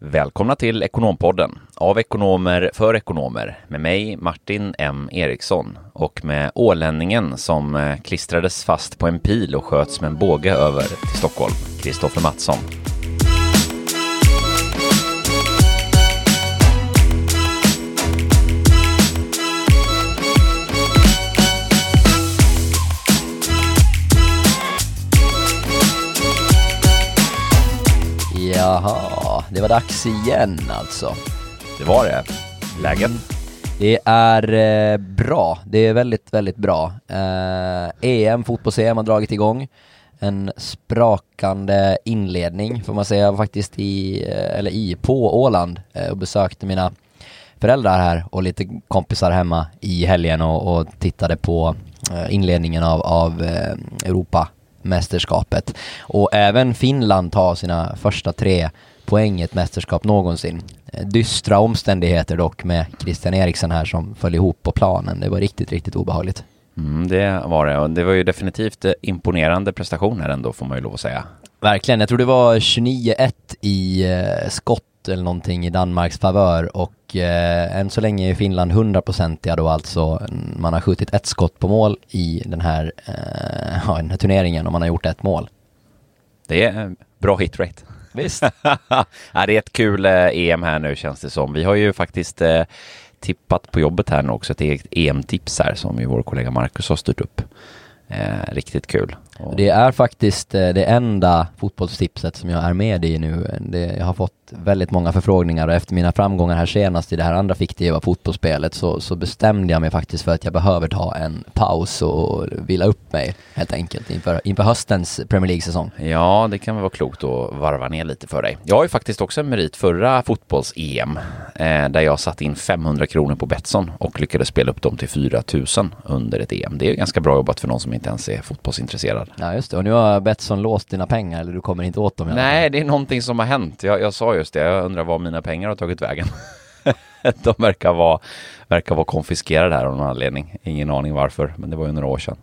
Välkomna till Ekonompodden av ekonomer för ekonomer med mig Martin M Eriksson och med ålänningen som eh, klistrades fast på en pil och sköts med en båge över till Stockholm, Kristoffer Mattsson. Jaha, det var dags igen alltså. Det var det. Läget? Det är eh, bra, det är väldigt, väldigt bra. Eh, EM, fotbolls-EM har dragit igång. En sprakande inledning får man säga. Jag var faktiskt i, eh, eller i, på Åland eh, och besökte mina föräldrar här och lite kompisar hemma i helgen och, och tittade på eh, inledningen av, av Europa mästerskapet. Och även Finland tar sina första tre poäng i ett mästerskap någonsin. Eh, Dystra omständigheter dock med Christian Eriksen här som föll ihop på planen. Det var riktigt, riktigt obehagligt. Mm, det var det och det var ju definitivt eh, imponerande prestationer ändå får man ju lov att säga. Verkligen, jag tror det var 29-1 i eh, skott eller någonting i Danmarks favör och eh, än så länge är Finland 100-procentiga då alltså. Man har skjutit ett skott på mål i den här, eh, ja, den här turneringen och man har gjort ett mål. Det är bra hitrate. Visst. ja, det är ett kul eh, EM här nu känns det som. Vi har ju faktiskt eh, tippat på jobbet här nu också ett eget EM-tips här som ju vår kollega Marcus har styrt upp. Eh, riktigt kul. Det är faktiskt eh, det enda fotbollstipset som jag är med i nu. Det, jag har fått väldigt många förfrågningar och efter mina framgångar här senast i det här andra fiktiva fotbollsspelet så, så bestämde jag mig faktiskt för att jag behöver ta en paus och vila upp mig helt enkelt inför, inför höstens Premier League-säsong. Ja, det kan väl vara klokt att varva ner lite för dig. Jag har ju faktiskt också en merit förra fotbolls-EM eh, där jag satt in 500 kronor på Betsson och lyckades spela upp dem till 4000 under ett EM. Det är ganska bra jobbat för någon som inte ens är fotbollsintresserad. Ja, just det. Och nu har Betsson låst dina pengar eller du kommer inte åt dem? Nej, det är någonting som har hänt. Jag, jag sa just det, jag undrar var mina pengar har tagit vägen. De verkar vara, verkar vara konfiskerade här av någon anledning. Ingen aning varför, men det var ju några år sedan.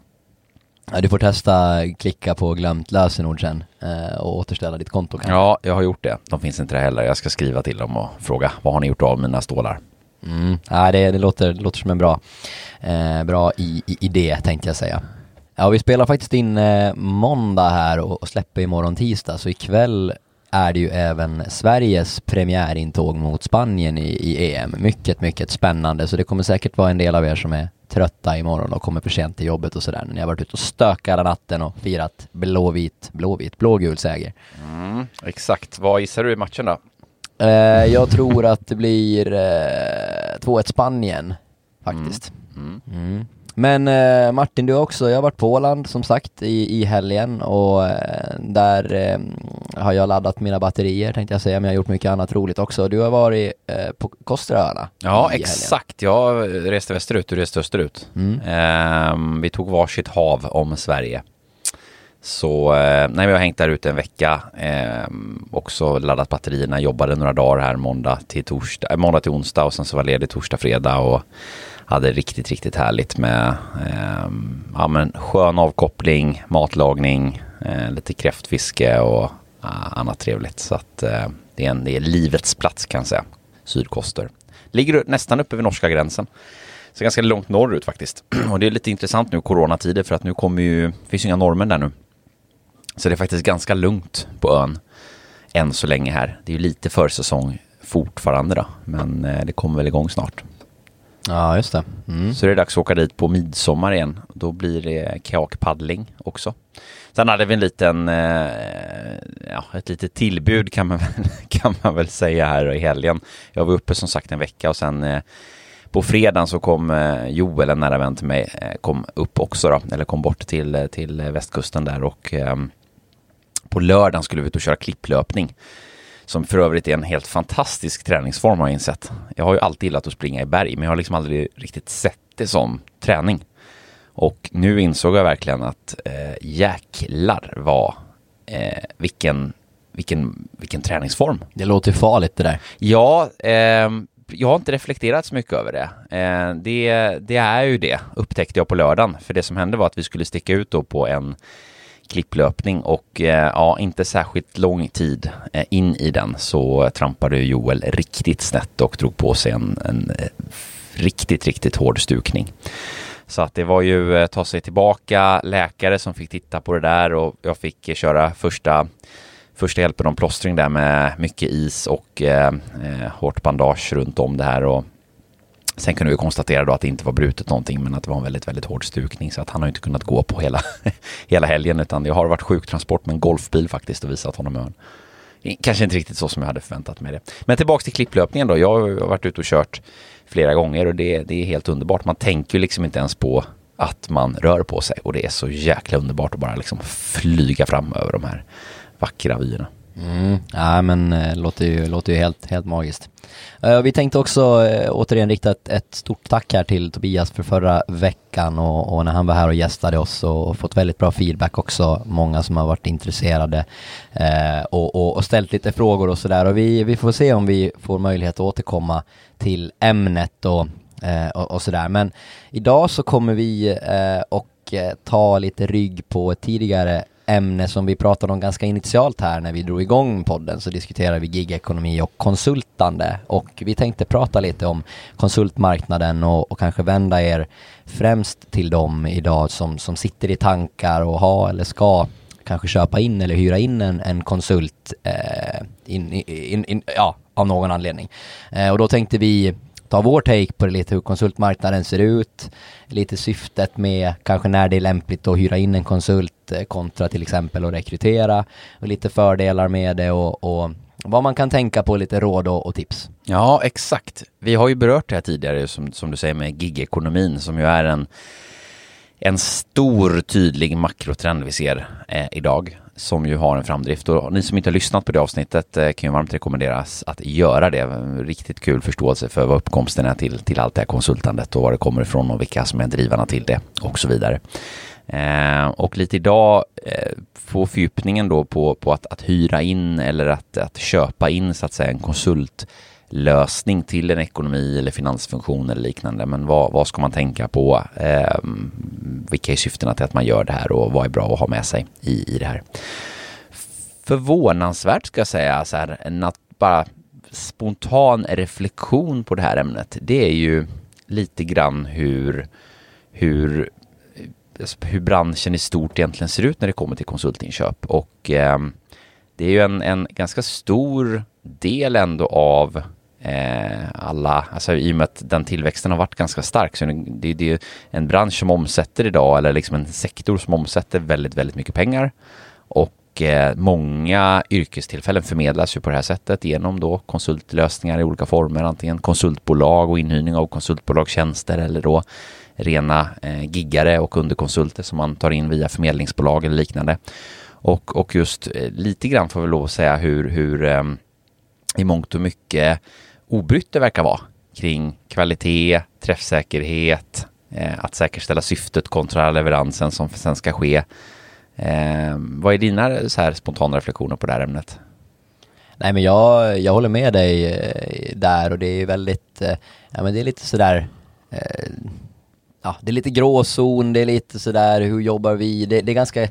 Ja, du får testa klicka på glömt lösenord sen eh, och återställa ditt konto kanske. Ja, jag har gjort det. De finns inte där heller. Jag ska skriva till dem och fråga vad har ni gjort av mina stålar? Mm. Ja, det, det, låter, det låter som en bra, eh, bra i, i, idé tänkte jag säga. Ja, vi spelar faktiskt in eh, måndag här och, och släpper imorgon tisdag, så ikväll är det ju även Sveriges premiärintåg mot Spanien i, i EM. Mycket, mycket spännande, så det kommer säkert vara en del av er som är trötta imorgon och kommer för sent till jobbet och sådär. Ni har varit ute och stökat hela natten och firat blåvit, blåvit, blågul seger. Mm, exakt. Vad gissar du i matchen då? Eh, jag tror att det blir eh, 2-1 Spanien, faktiskt. Mm. Mm. Men eh, Martin, du har också, jag har varit på Åland som sagt i, i helgen och eh, där eh, har jag laddat mina batterier tänkte jag säga, men jag har gjort mycket annat roligt också. Du har varit eh, på Kosteröarna. Ja, exakt. Jag reste västerut, du reste österut. Mm. Ehm, vi tog varsitt hav om Sverige. Så eh, nej, vi har hängt där ute en vecka. Eh, också laddat batterierna, jobbade några dagar här måndag till, torsdag, äh, måndag till onsdag och sen så var ledig torsdag, fredag och hade riktigt, riktigt härligt med eh, ja, men skön avkoppling, matlagning, eh, lite kräftfiske och eh, annat trevligt. Så att eh, det, är en, det är livets plats kan jag säga, Sydkoster. Ligger nästan uppe vid norska gränsen. Så ganska långt norrut faktiskt. Och det är lite intressant nu coronatider för att nu kommer ju, finns ju inga normer där nu. Så det är faktiskt ganska lugnt på ön än så länge här. Det är ju lite försäsong fortfarande då, men eh, det kommer väl igång snart. Ja, just det. Mm. Så det är dags att åka dit på midsommar igen. Då blir det kajakpaddling också. Sen hade vi en liten, eh, ja, ett litet tillbud kan man, kan man väl säga här i helgen. Jag var uppe som sagt en vecka och sen eh, på fredagen så kom eh, Joel, en nära vän till mig, eh, kom upp också då, eller kom bort till, eh, till västkusten där och ehm, på lördagen skulle vi ut och köra klipplöpning. Som för övrigt är en helt fantastisk träningsform har jag insett. Jag har ju alltid gillat att springa i berg, men jag har liksom aldrig riktigt sett det som träning. Och nu insåg jag verkligen att eh, jäklar vad, eh, vilken, vilken, vilken träningsform. Det låter farligt det där. Ja, eh, jag har inte reflekterat så mycket över det. Eh, det. Det är ju det, upptäckte jag på lördagen. För det som hände var att vi skulle sticka ut då på en klipplöpning och eh, ja, inte särskilt lång tid eh, in i den så trampade Joel riktigt snett och drog på sig en, en eh, riktigt, riktigt hård stukning. Så att det var ju eh, ta sig tillbaka, läkare som fick titta på det där och jag fick köra första första hjälpen om plåstring där med mycket is och eh, eh hårt bandage runt om det här och Sen kunde vi konstatera då att det inte var brutet någonting men att det var en väldigt, väldigt hård stukning så att han har inte kunnat gå på hela, hela helgen utan det har varit sjuktransport med en golfbil faktiskt och visat honom ön. Kanske inte riktigt så som jag hade förväntat mig det. Men tillbaks till klipplöpningen då. Jag har varit ute och kört flera gånger och det, det är helt underbart. Man tänker ju liksom inte ens på att man rör på sig och det är så jäkla underbart att bara liksom flyga fram över de här vackra vyerna. Mm. Ja men äh, låter ju, låter ju helt, helt magiskt. Eh, vi tänkte också eh, återigen rikta ett, ett, stort tack här till Tobias för förra veckan och, och, när han var här och gästade oss och fått väldigt bra feedback också. Många som har varit intresserade och, och, och, ställt lite frågor och sådär och vi, vi får se om vi får möjlighet att återkomma till ämnet och, och, och sådär. Men idag så kommer vi och ta lite rygg på ett tidigare ämne som vi pratade om ganska initialt här när vi drog igång podden så diskuterade vi gigekonomi och konsultande och vi tänkte prata lite om konsultmarknaden och, och kanske vända er främst till dem idag som, som sitter i tankar och har eller ska kanske köpa in eller hyra in en, en konsult eh, in, in, in, ja, av någon anledning. Eh, och då tänkte vi ta vår take på det lite hur konsultmarknaden ser ut, lite syftet med kanske när det är lämpligt att hyra in en konsult eh, kontra till exempel att rekrytera och lite fördelar med det och, och vad man kan tänka på, lite råd och, och, tips. Ja, exakt. Vi har ju berört det här tidigare som, som du säger med gigekonomin som ju är en en stor tydlig makrotrend vi ser eh, idag som ju har en framdrift och ni som inte har lyssnat på det avsnittet eh, kan ju varmt rekommenderas att göra det. Riktigt kul förståelse för vad uppkomsten är till, till allt det här konsultandet och var det kommer ifrån och vilka som är drivarna till det och så vidare. Eh, och lite idag eh, få fördjupningen då på, på att, att hyra in eller att, att köpa in så att säga en konsult lösning till en ekonomi eller finansfunktion eller liknande. Men vad, vad ska man tänka på? Eh, vilka är syftena till att man gör det här och vad är bra att ha med sig i, i det här? Förvånansvärt ska jag säga, så här, en bara spontan reflektion på det här ämnet, det är ju lite grann hur, hur, hur branschen i stort egentligen ser ut när det kommer till konsultinköp. Och eh, det är ju en, en ganska stor del ändå av Eh, alla, alltså i och med att den tillväxten har varit ganska stark så det, det är en bransch som omsätter idag eller liksom en sektor som omsätter väldigt, väldigt mycket pengar och eh, många yrkestillfällen förmedlas ju på det här sättet genom då konsultlösningar i olika former, antingen konsultbolag och inhyrning av konsultbolagstjänster eller då rena eh, giggare och underkonsulter som man tar in via förmedlingsbolag eller liknande. Och, och just eh, lite grann får vi lov att säga hur, hur eh, i mångt och mycket obrytt det verkar vara kring kvalitet, träffsäkerhet, eh, att säkerställa syftet kontra leveransen som sen ska ske. Eh, vad är dina så här spontana reflektioner på det här ämnet? Nej men jag, jag håller med dig eh, där och det är väldigt, eh, ja men det är lite sådär, eh, ja det är lite gråzon, det är lite sådär hur jobbar vi, det, det är ganska eh,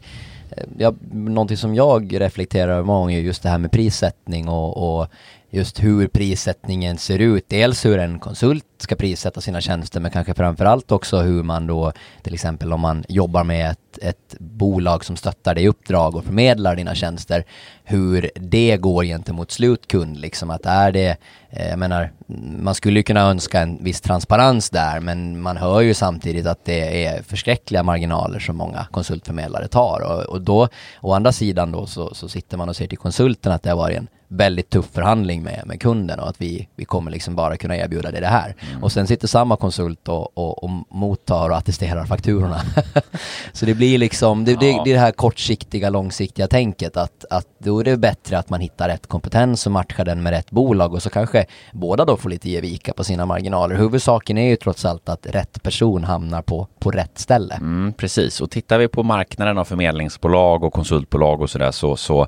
Ja, någonting som jag reflekterar över många gånger just det här med prissättning och, och just hur prissättningen ser ut. Dels hur en konsult ska prissätta sina tjänster men kanske framförallt också hur man då till exempel om man jobbar med ett, ett bolag som stöttar dig i uppdrag och förmedlar dina tjänster hur det går gentemot slutkund liksom att är det eh, jag menar man skulle ju kunna önska en viss transparens där men man hör ju samtidigt att det är förskräckliga marginaler som många konsultförmedlare tar och, och då å andra sidan då så, så sitter man och ser till konsulten att det har varit en väldigt tuff förhandling med, med kunden och att vi, vi kommer liksom bara kunna erbjuda dig det här. Mm. Och sen sitter samma konsult och, och, och mottar och attesterar fakturorna. så det blir liksom, det, ja. det, det, är det här kortsiktiga, långsiktiga tänket att, att då är det bättre att man hittar rätt kompetens och matchar den med rätt bolag och så kanske båda då får lite ge vika på sina marginaler. Huvudsaken är ju trots allt att rätt person hamnar på, på rätt ställe. Mm, precis, och tittar vi på marknaden av förmedlingsbolag och konsultbolag och sådär så, så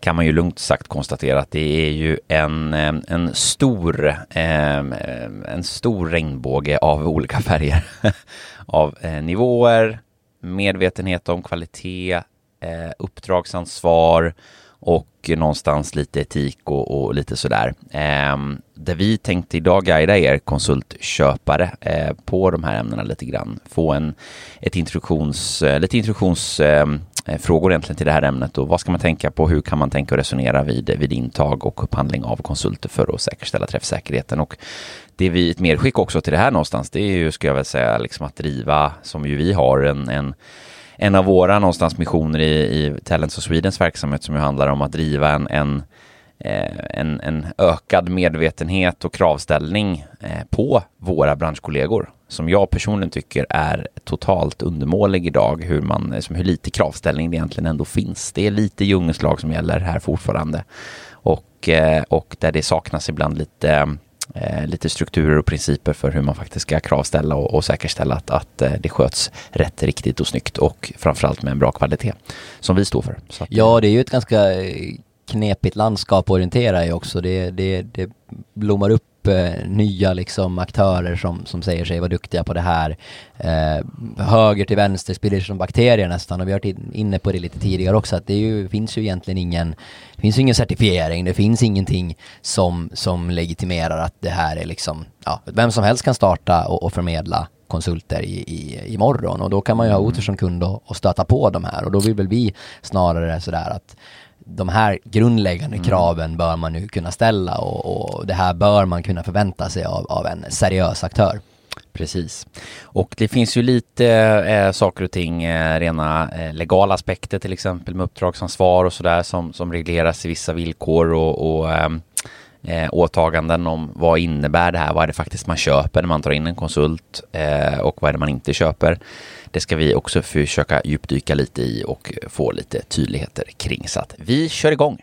kan man ju lugnt sagt konstatera att det är ju en, eh, en stor eh, eh, en stor regnbåge av olika färger av nivåer, medvetenhet om kvalitet, uppdragsansvar och någonstans lite etik och, och lite sådär. Eh, där vi tänkte idag guida er konsultköpare eh, på de här ämnena lite grann. Få en, ett introduktions, eh, ehm, Eh, frågor egentligen till det här ämnet och vad ska man tänka på? Hur kan man tänka och resonera vid, vid intag och upphandling av konsulter för att säkerställa träffsäkerheten? Och det vi, ett medskick också till det här någonstans, det är ju, ska jag väl säga, liksom att driva, som ju vi har, en, en en av våra någonstans missioner i, i Talents of Swedens verksamhet som ju handlar om att driva en, en, Eh, en, en ökad medvetenhet och kravställning eh, på våra branschkollegor som jag personligen tycker är totalt undermålig idag, hur, man, eh, hur lite kravställning det egentligen ändå finns. Det är lite djungelslag som gäller här fortfarande och, och där det saknas ibland lite lite strukturer och principer för hur man faktiskt ska kravställa och, och säkerställa att, att det sköts rätt, riktigt och snyggt och framförallt med en bra kvalitet som vi står för. Att, ja, det är ju ett ganska knepigt landskap att orientera i också. Det, det, det blommar upp eh, nya liksom aktörer som, som säger sig vara duktiga på det här. Eh, höger till vänster sprider sig som bakterier nästan. Och vi har varit inne på det lite tidigare också att det ju, finns ju egentligen ingen, det finns ingen certifiering, det finns ingenting som, som legitimerar att det här är liksom, ja, vem som helst kan starta och, och förmedla konsulter i, i, imorgon och då kan man ju ha otur som kund och, och stöta på de här. Och då vill väl vi snarare sådär att de här grundläggande mm. kraven bör man nu kunna ställa och, och, det här bör man kunna förvänta sig av, av en seriös aktör. Precis. Och det finns ju lite eh, saker och ting, eh, rena eh, legala aspekter till exempel med uppdragsansvar och sådär som, som regleras i vissa villkor och, och ehm, eh, åtaganden om vad innebär det här, vad är det faktiskt man köper när man tar in en konsult eh, och vad är det man inte köper. Det ska vi också försöka djupdyka lite i och få lite tydligheter kring. Så att vi kör igång.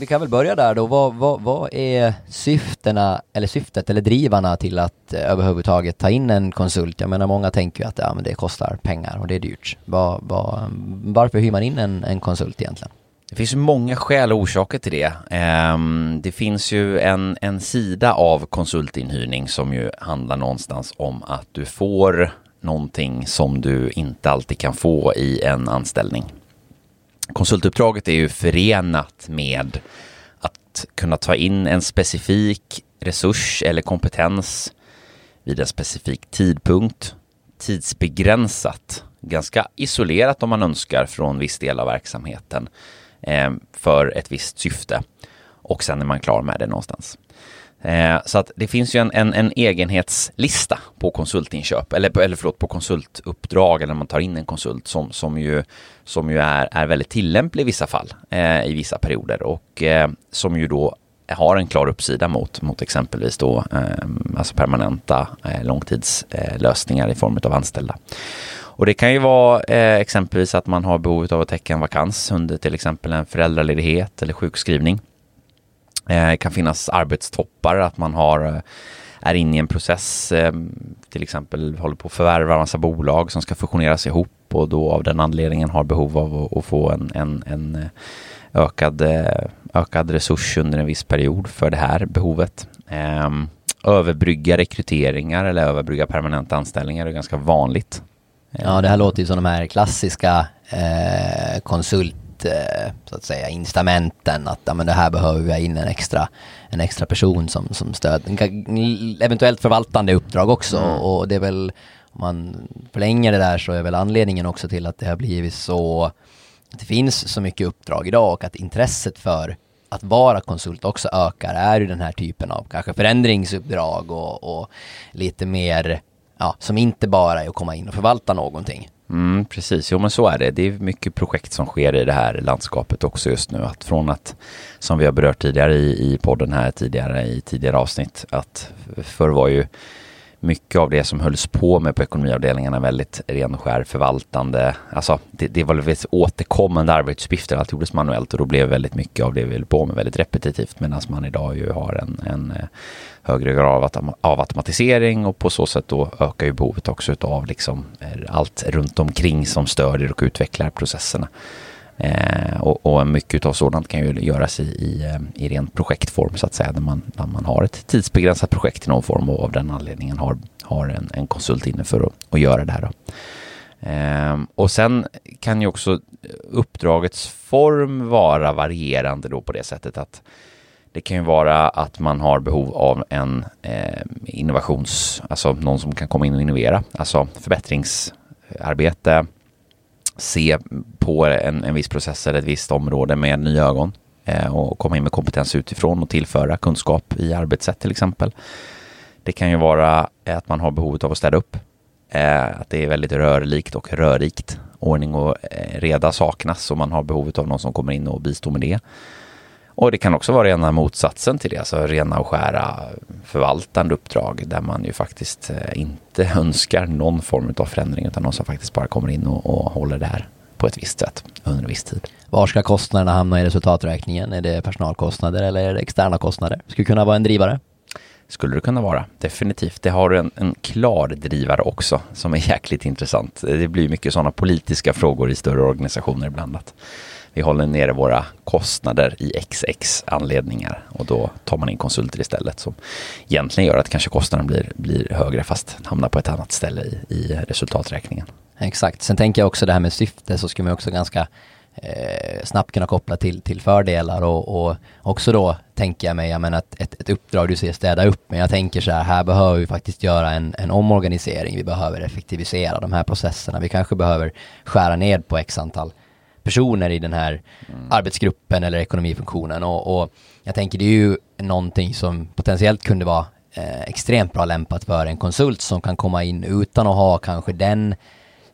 Vi kan väl börja där då. Vad, vad, vad är syftena, eller syftet eller drivarna till att eh, överhuvudtaget ta in en konsult? Jag menar många tänker ju att ja, men det kostar pengar och det är dyrt. Var, var, varför hyr man in en, en konsult egentligen? Det finns ju många skäl och orsaker till det. Ehm, det finns ju en, en sida av konsultinhyrning som ju handlar någonstans om att du får någonting som du inte alltid kan få i en anställning. Konsultuppdraget är ju förenat med att kunna ta in en specifik resurs eller kompetens vid en specifik tidpunkt, tidsbegränsat, ganska isolerat om man önskar från viss del av verksamheten Eh, för ett visst syfte och sen är man klar med det någonstans. Eh, så att det finns ju en, en, en, egenhetslista på konsultinköp, eller, eller förlåt, på konsultuppdrag eller när man tar in en konsult som, som ju, som ju är, är väldigt tillämplig i vissa fall, eh, i vissa perioder och eh, som ju då har en klar uppsida mot, mot exempelvis då, eh, alltså permanenta eh, långtidslösningar i form av anställda. Och det kan ju vara eh, exempelvis att man har behov av att täcka en vakans under till exempel en föräldraledighet eller sjukskrivning. Eh, det kan finnas arbetstoppar, att man har eh, är inne i en process, eh, till exempel håller på att förvärva en massa bolag som ska fusioneras ihop och då av den anledningen har behov av att, att få en, en, en eh, ökad, eh, ökad resurs under en viss period för det här behovet. Ehm, överbrygga rekryteringar eller överbrygga permanenta anställningar är ganska vanligt. Ja, det här låter ju som de här klassiska eh, konsult eh, så att säga instamenten att ja, men det här behöver vi ha in en extra, en extra person som, som stöd, eventuellt förvaltande uppdrag också mm. och det är väl om man förlänger det där så är väl anledningen också till att det har blivit så att det finns så mycket uppdrag idag och att intresset för att vara konsult också ökar är ju den här typen av kanske förändringsuppdrag och, och lite mer ja, som inte bara är att komma in och förvalta någonting. Mm, precis, jo men så är det. Det är mycket projekt som sker i det här landskapet också just nu. Att från att, som vi har berört tidigare i, i podden här tidigare i tidigare avsnitt, att förr var ju mycket av det som hölls på med på ekonomiavdelningarna väldigt ren och skär förvaltande. Alltså det, det var väldigt återkommande arbetsuppgifter. Allt gjordes manuellt och då blev väldigt mycket av det vi höll på med väldigt repetitivt medan man idag ju har en, en eh, högre grad av automatisering och på så sätt då ökar ju behovet också av liksom eh, allt runt omkring som stödjer och utvecklar processerna. Eh, och, och, mycket av sådant kan ju göras i, i, eh, i ren projektform så att säga, där man, där man har ett tidsbegränsat projekt i någon form och av den anledningen har, har en, en konsult inne för att, att göra det här. Då. Eh, och sen kan ju också uppdragets form vara varierande då på det sättet att det kan ju vara att man har behov av en eh, innovations, alltså någon som kan komma in och innovera, alltså förbättringsarbete, se på en, en viss process eller ett visst område med nya ögon eh, och komma in med kompetens utifrån och tillföra kunskap i arbetssätt till exempel. Det kan ju vara att man har behovet av att städa upp, eh, att det är väldigt rörlikt och rörigt, Ordning och eh, reda saknas och man har behovet av någon som kommer in och bistår med det. Och det kan också vara rena motsatsen till det, alltså rena och skära förvaltande uppdrag där man ju faktiskt eh, inte önskar någon form av förändring utan någon som faktiskt bara kommer in och, och håller det här på ett visst sätt under en viss tid. Var ska kostnaderna hamna i resultaträkningen? Är det personalkostnader eller är det externa kostnader? Skulle kunna vara en drivare? Skulle det kunna vara, definitivt. Det har en, en klar drivare också som är jäkligt intressant. Det blir mycket sådana politiska frågor i större organisationer ibland. Vi håller nere våra kostnader i XX anledningar och då tar man in konsulter istället som egentligen gör att kanske kostnaden blir, blir högre fast hamnar på ett annat ställe i, i resultaträkningen. Exakt, sen tänker jag också det här med syfte så skulle man också ganska eh, snabbt kunna koppla till, till fördelar och, och också då tänker jag mig, jag menar ett, ett, ett uppdrag du ser städa upp, men jag tänker så här, här behöver vi faktiskt göra en, en omorganisering, vi behöver effektivisera de här processerna, vi kanske behöver skära ned på x antal personer i den här mm. arbetsgruppen eller ekonomifunktionen och, och, jag tänker det är ju någonting som potentiellt kunde vara eh, extremt bra lämpat för en konsult som kan komma in utan att ha kanske den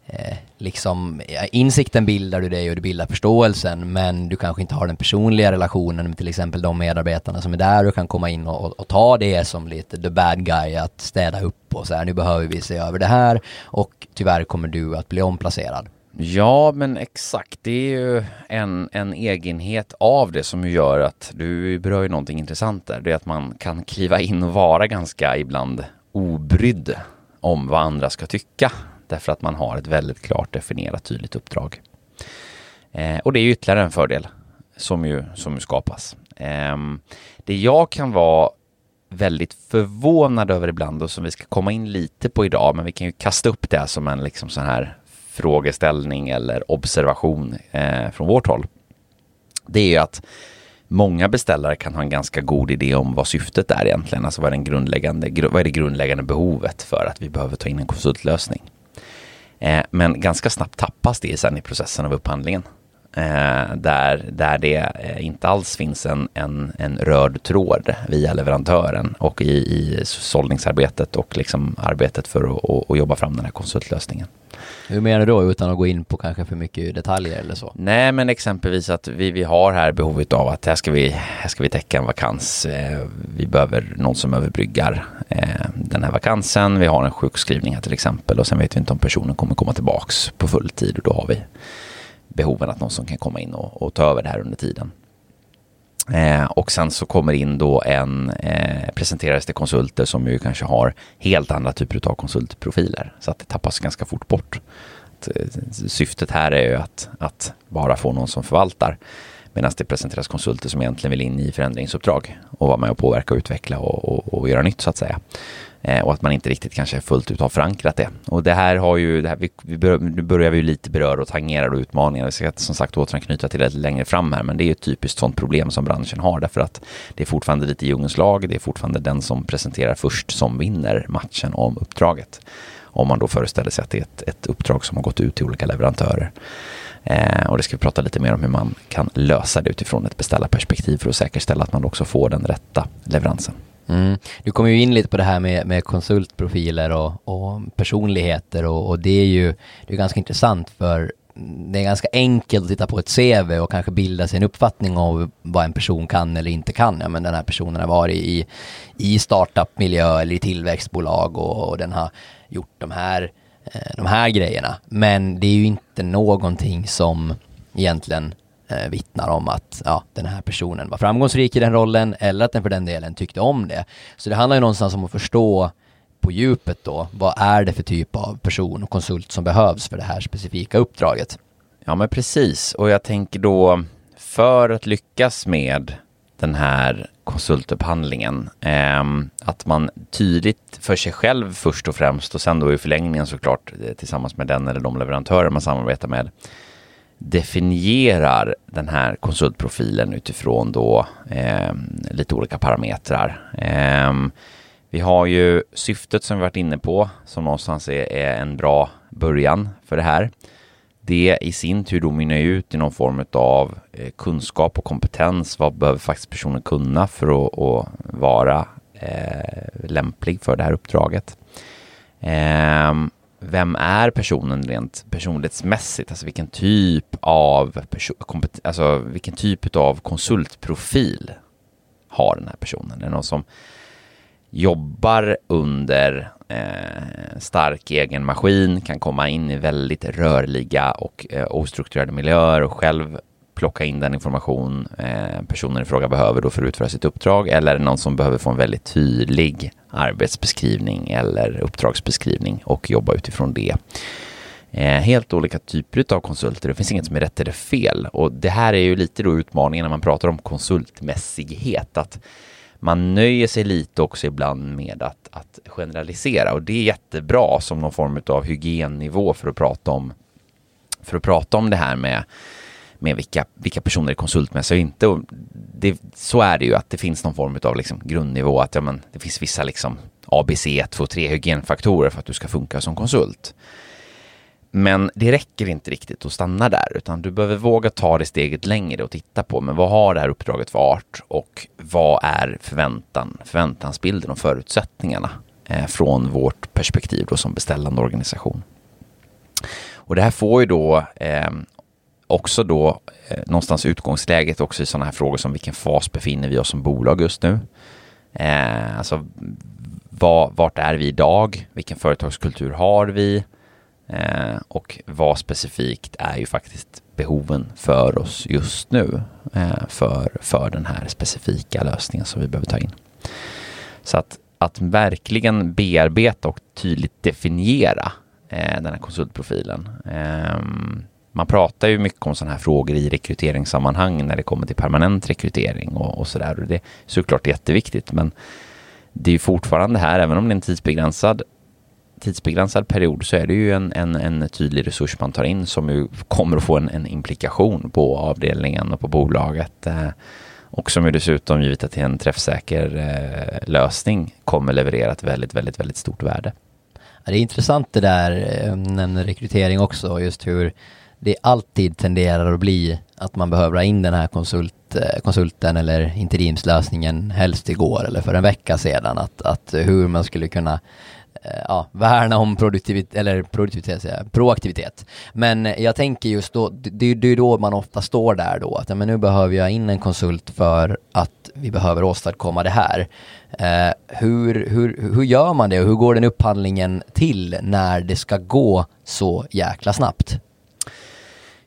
eh, liksom insikten bildar du dig och du bildar förståelsen men du kanske inte har den personliga relationen med till exempel de medarbetarna som är där och kan komma in och, och, och ta det som lite the bad guy att städa upp och så här nu behöver vi se över det här och tyvärr kommer du att bli omplacerad. Ja, men exakt. Det är ju en, en egenhet av det som gör att du berör ju någonting intressant där. Det är att man kan kliva in och vara ganska ibland obrydd om vad andra ska tycka. Därför att man har ett väldigt klart definierat tydligt uppdrag. Eh, och det är ju ytterligare en fördel som ju, som ju skapas. Eh, det jag kan vara väldigt förvånad över ibland och som vi ska komma in lite på idag, men vi kan ju kasta upp det som en liksom sån här frågeställning eller observation eh, från vårt håll. Det är ju att många beställare kan ha en ganska god idé om vad syftet är egentligen. Alltså vad är, den grundläggande, vad är det grundläggande behovet för att vi behöver ta in en konsultlösning? Eh, men ganska snabbt tappas det sen i processen av upphandlingen. Eh, där, där det eh, inte alls finns en, en, en röd tråd via leverantören och i, i sållningsarbetet och liksom arbetet för att, att jobba fram den här konsultlösningen. Hur menar du då utan att gå in på kanske för mycket detaljer eller så? Nej men exempelvis att vi, vi har här behovet av att här ska vi, här ska vi täcka en vakans. Eh, vi behöver någon som överbryggar eh, den här vakansen. Vi har en sjukskrivning här till exempel och sen vet vi inte om personen kommer komma tillbaks på full tid och då har vi behoven att någon som kan komma in och, och ta över det här under tiden. Eh, och sen så kommer in då en, eh, presenteras det konsulter som ju kanske har helt andra typer av konsultprofiler. Så att det tappas ganska fort bort. Eh, syftet här är ju att, att bara få någon som förvaltar. Medan det presenteras konsulter som egentligen vill in i förändringsuppdrag och vara med och påverka och utveckla och, och, och göra nytt så att säga. Eh, och att man inte riktigt kanske fullt ut har förankrat det. Och det här har ju, det här, vi, vi bör, nu börjar vi ju lite beröra och tangera och utmaningar. Vi ska som sagt återanknyta till det längre fram här, men det är ju ett typiskt sådant problem som branschen har därför att det är fortfarande lite djungelns lag. Det är fortfarande den som presenterar först som vinner matchen om uppdraget. Om man då föreställer sig att det är ett, ett uppdrag som har gått ut till olika leverantörer. Eh, och det ska vi prata lite mer om hur man kan lösa det utifrån ett beställarperspektiv för att säkerställa att man också får den rätta leveransen. Mm. Du kommer ju in lite på det här med, med konsultprofiler och, och personligheter och, och, det är ju det är ganska intressant för det är ganska enkelt att titta på ett CV och kanske bilda sig en uppfattning om vad en person kan eller inte kan. Ja, men den här personen har varit i, i startupmiljö eller i tillväxtbolag och, och den har gjort de här, eh, Eh, de här grejerna. Men det är ju inte någonting som egentligen eh, vittnar om att ja, den här personen var framgångsrik i den rollen eller att den för den delen tyckte om det. Så det handlar ju någonstans om att förstå på djupet då, vad är det för typ av person och konsult som behövs för det här specifika uppdraget? Ja men precis, och jag tänker då för att lyckas med den här konsultupphandlingen. Eh, att man tydligt för sig själv först och främst och sen då i förlängningen såklart eh, tillsammans med den eller de leverantörer man samarbetar med definierar den här konsultprofilen utifrån då eh, lite olika parametrar. Eh, vi har ju syftet som vi varit inne på som någonstans är, är en bra början för det här. Det i sin tur då mynnar ut i någon form av eh, kunskap och kompetens. Vad behöver faktiskt personen kunna för att, att vara eh, lämplig för det här uppdraget? Eh, vem är personen rent personlighetsmässigt? Alltså vilken typ av, alltså vilken typ av konsultprofil har den här personen? Är det någon som jobbar under eh, stark egen maskin, kan komma in i väldigt rörliga och eh, ostrukturerade miljöer och själv plocka in den information eh, personen i fråga behöver då för att utföra sitt uppdrag eller någon som behöver få en väldigt tydlig arbetsbeskrivning eller uppdragsbeskrivning och jobba utifrån det. Eh, helt olika typer av konsulter. Det finns inget som är rätt eller fel och det här är ju lite då utmaningen när man pratar om konsultmässighet. Att man nöjer sig lite också ibland med att, att generalisera och det är jättebra som någon form av hygiennivå för att prata om för att prata om det här med med vilka, vilka personer är konsultmässiga och inte. Och det, så är det ju att det finns någon form av liksom grundnivå, att ja, men, det finns vissa liksom ABC 1, 2, 3 hygienfaktorer för att du ska funka som konsult. Men det räcker inte riktigt att stanna där, utan du behöver våga ta det steget längre och titta på, men vad har det här uppdraget för art och vad är förväntan, förväntansbilden och förutsättningarna eh, från vårt perspektiv då som beställande organisation. Och det här får ju då eh, också då eh, någonstans utgångsläget också i sådana här frågor som vilken fas befinner vi oss som bolag just nu? Eh, alltså var vart är vi idag? Vilken företagskultur har vi? Eh, och vad specifikt är ju faktiskt behoven för oss just nu eh, för, för den här specifika lösningen som vi behöver ta in. Så att, att verkligen bearbeta och tydligt definiera eh, den här konsultprofilen ehm, man pratar ju mycket om sådana här frågor i rekryteringssammanhang när det kommer till permanent rekrytering och, och sådär. Det är såklart jätteviktigt, men det är ju fortfarande här, även om det är en tidsbegränsad tidsbegränsad period så är det ju en, en, en tydlig resurs man tar in som ju kommer att få en, en implikation på avdelningen och på bolaget. Eh, och som ju dessutom, givet att det är en träffsäker eh, lösning, kommer leverera ett väldigt, väldigt, väldigt stort värde. Ja, det är intressant det där, eh, en rekrytering också, just hur det alltid tenderar att bli att man behöver ha in den här konsult, eh, konsulten eller interimslösningen helst igår eller för en vecka sedan. Att, att hur man skulle kunna Eh, ja, värna om produktivitet, eller produktivitet, säga, proaktivitet. Men jag tänker just då, det, det är då man ofta står där då, att ja, men nu behöver jag in en konsult för att vi behöver åstadkomma det här. Eh, hur, hur, hur gör man det och hur går den upphandlingen till när det ska gå så jäkla snabbt?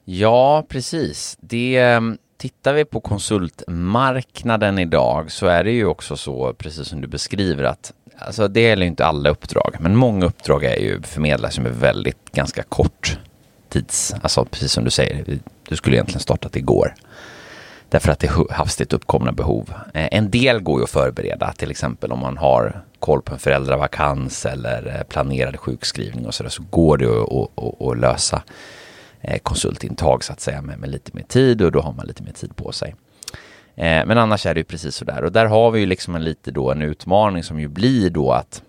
Ja, precis. Det, mm, tittar vi på konsultmarknaden idag så är det ju också så, precis som du beskriver, att alltså det gäller inte alla uppdrag, men många uppdrag är ju förmedlas med väldigt ganska kort tids, alltså precis som du säger, du skulle egentligen startat igår. Därför att det är hastigt uppkomna behov. Eh, en del går ju att förbereda, till exempel om man har koll på en föräldravakans eller eh, planerad sjukskrivning och sådär, så går det att, att, att, lösa eh, konsultintag så att säga med, med, lite mer tid och då har man lite mer tid på sig. Eh, men annars är det ju precis så där och där har vi ju liksom en lite då en utmaning som ju blir då att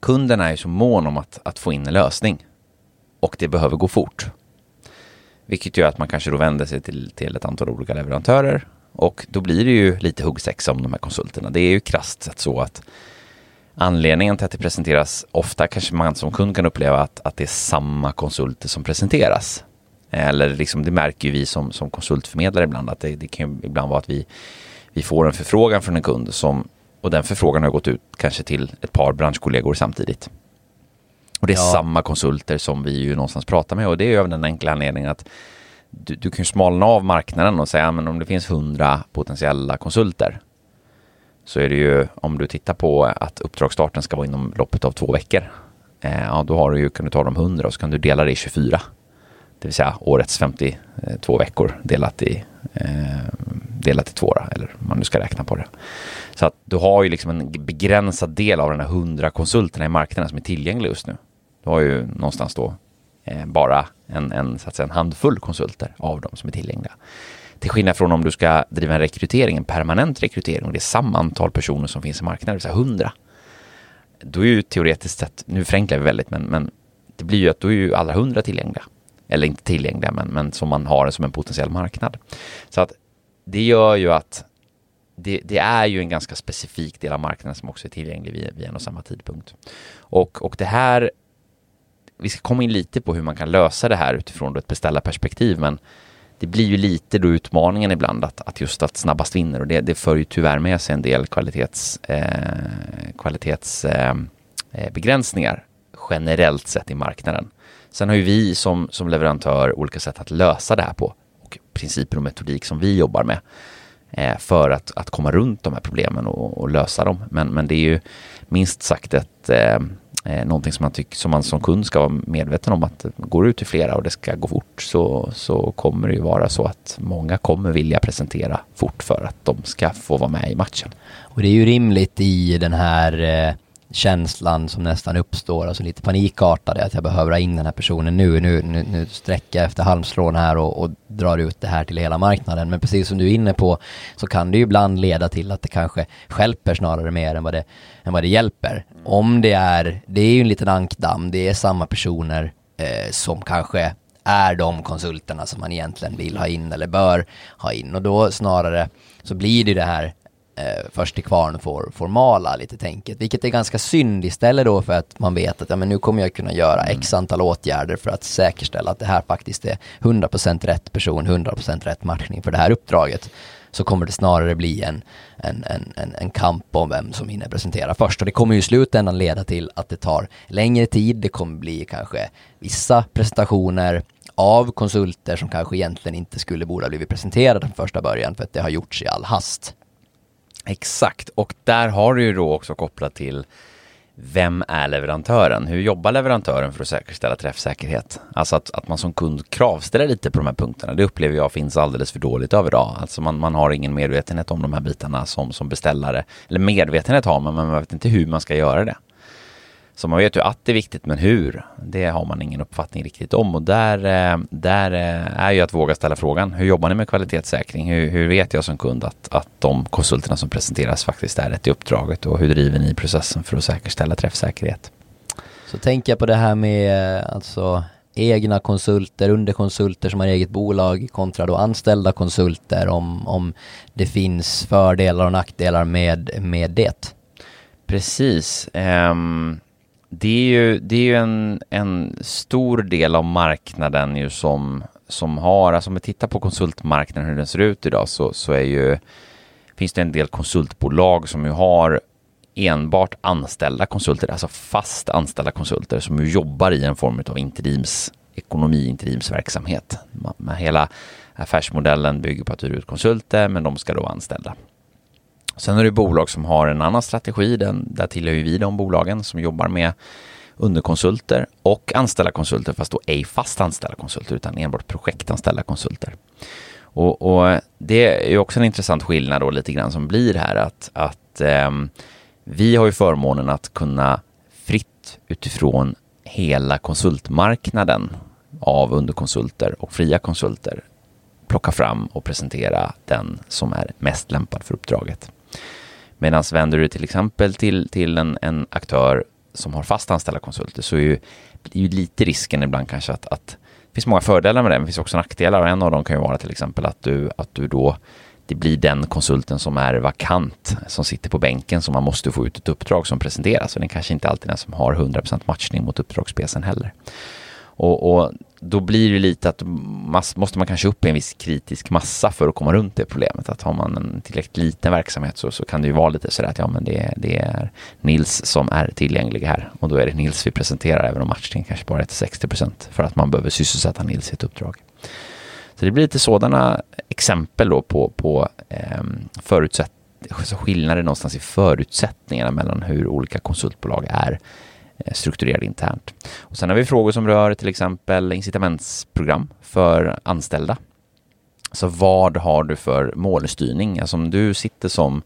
kunderna är så mån om att, att få in en lösning och det behöver gå fort. Vilket gör att man kanske då vänder sig till, till ett antal olika leverantörer och då blir det ju lite huggsexa om de här konsulterna. Det är ju krasst sett så att anledningen till att det presenteras ofta kanske man som kund kan uppleva att, att det är samma konsulter som presenteras. Eller liksom, det märker ju vi som, som konsultförmedlare ibland att det, det kan ibland vara att vi, vi får en förfrågan från en kund som, och den förfrågan har gått ut kanske till ett par branschkollegor samtidigt. Och det är ja. samma konsulter som vi ju någonstans pratar med och det är ju av den enkla anledningen att du, du kan ju smalna av marknaden och säga men om det finns hundra potentiella konsulter så är det ju om du tittar på att uppdragsstarten ska vara inom loppet av två veckor. Eh, ja, då har du ju, kan du ta de 100 och så kan du dela det i 24. Det vill säga årets 52 veckor delat i eh, delat i två då, eller om man nu ska räkna på det. Så att du har ju liksom en begränsad del av den här hundra konsulterna i marknaden som är tillgängliga just nu. Du har ju någonstans då eh, bara en, en, så att säga, en handfull konsulter av dem som är tillgängliga. Till skillnad från om du ska driva en rekrytering, en permanent rekrytering och det är samma antal personer som finns i marknaden, det vill säga 100. Då är ju teoretiskt sett, nu förenklar vi väldigt, men, men det blir ju att då är ju alla 100 tillgängliga. Eller inte tillgängliga, men, men som man har som en potentiell marknad. Så att det gör ju att det, det, är ju en ganska specifik del av marknaden som också är tillgänglig vid, vid en och samma tidpunkt. Och, och det här, vi ska komma in lite på hur man kan lösa det här utifrån ett beställarperspektiv, men det blir ju lite då utmaningen ibland att, att just att snabbast vinner och det, det för ju tyvärr med sig en del kvalitets, eh, kvalitetsbegränsningar eh, eh generellt sett i marknaden. Sen har ju vi som, som leverantör olika sätt att lösa det här på och principer och metodik som vi jobbar med eh, för att, att komma runt de här problemen och, och, lösa dem. Men, men det är ju minst sagt ett eh, eh någonting som man, tyck, som man som kund ska vara medveten om att går ut till flera och det ska gå fort så, så kommer det ju vara så att många kommer vilja presentera fort för att de ska få vara med i matchen. Och det är ju rimligt i den här eh känslan som nästan uppstår, alltså lite panikartade, att jag behöver ha in den här personen nu, nu, nu, nu sträcker jag efter halmstrån här och, och, drar ut det här till hela marknaden. Men precis som du är inne på så kan det ju ibland leda till att det kanske skälper snarare mer än vad det, än vad det hjälper. Om det är, det är ju en liten ankdamm, det är samma personer eh, som kanske är de konsulterna som man egentligen vill ha in eller bör ha in och då snarare så blir det det här eh, först till kvarn får, får mala lite tänket, vilket är ganska synd istället då för att man vet att ja, men nu kommer jag kunna göra mm. x antal åtgärder för att säkerställa att det här faktiskt är 100% rätt person, 100% rätt matchning för det här uppdraget så kommer det snarare bli en, en, en, en, en kamp om vem som hinner presentera först. Och det kommer ju i slutändan leda till att det tar längre tid, det kommer bli kanske vissa presentationer av konsulter som kanske egentligen inte skulle borde ha blivit presenterade från första början för att det har gjorts i all hast. Exakt, och där har du ju då också kopplat till vem är leverantören? Hur jobbar leverantören för att säkerställa träffsäkerhet? Alltså att, att man som kund kravställer lite på de här punkterna. Det upplever jag finns alldeles för dåligt av idag. Alltså man, man har ingen medvetenhet om de här bitarna som, som beställare. Eller medvetenhet har man, men man vet inte hur man ska göra det. Så man vet ju att det är viktigt, men hur? Det har man ingen uppfattning riktigt om och där, eh, där eh, är ju att våga ställa frågan. Hur jobbar ni med kvalitetssäkring? Hur, hur vet jag som kund att, att de konsulterna som presenteras faktiskt är rätt i uppdraget och hur driver ni processen för att säkerställa träffsäkerhet? Så tänker jag på det här med alltså egna konsulter, underkonsulter som har eget bolag kontra då anställda konsulter om, om det finns fördelar och nackdelar med, med det. Precis. Um det är ju, det är ju en, en stor del av marknaden ju som, som har, alltså om vi tittar på konsultmarknaden hur den ser ut idag så, så är ju, finns det en del konsultbolag som ju har enbart anställda konsulter, alltså fast anställda konsulter som ju jobbar i en form av interimsekonomi, interimsverksamhet. Hela affärsmodellen bygger på att hyra ut konsulter men de ska då anställa. Sen är det bolag som har en annan strategi, den, där tillhör ju vi de bolagen som jobbar med underkonsulter och anställda konsulter, fast då ej fast anställda konsulter utan enbart projektanställda konsulter. Och, och, det är ju också en intressant skillnad då lite grann som blir här att, att eh, vi har ju förmånen att kunna fritt utifrån hela konsultmarknaden av underkonsulter och fria konsulter plocka fram och presentera den som är mest lämpad för uppdraget. Medan vänder du till exempel till, till en, en aktör som har fast anställda konsulter så är ju, är ju lite risken ibland kanske att, att det finns många fördelar med det, men det finns också nackdelar och en av dem kan ju vara till exempel att du, att du då det blir den konsulten som är vakant, som sitter på bänken som man måste få ut ett uppdrag som presenteras och den kanske inte alltid är den som har 100% matchning mot uppdragsspecen heller. Och, och, då blir det lite att mass, måste man kanske upp i en viss kritisk massa för att komma runt det problemet. Att har man en tillräckligt liten verksamhet så, så kan det ju vara lite sådär att ja men det, det är Nils som är tillgänglig här och då är det Nils vi presenterar även om matchningen kanske bara är till 60 procent för att man behöver sysselsätta Nils i ett uppdrag. Så det blir lite sådana exempel då på, på eh, förutsätt alltså skillnader någonstans i förutsättningarna mellan hur olika konsultbolag är Eh, strukturerad internt. Och sen har vi frågor som rör till exempel incitamentsprogram för anställda. Så vad har du för målstyrning? Alltså om du sitter som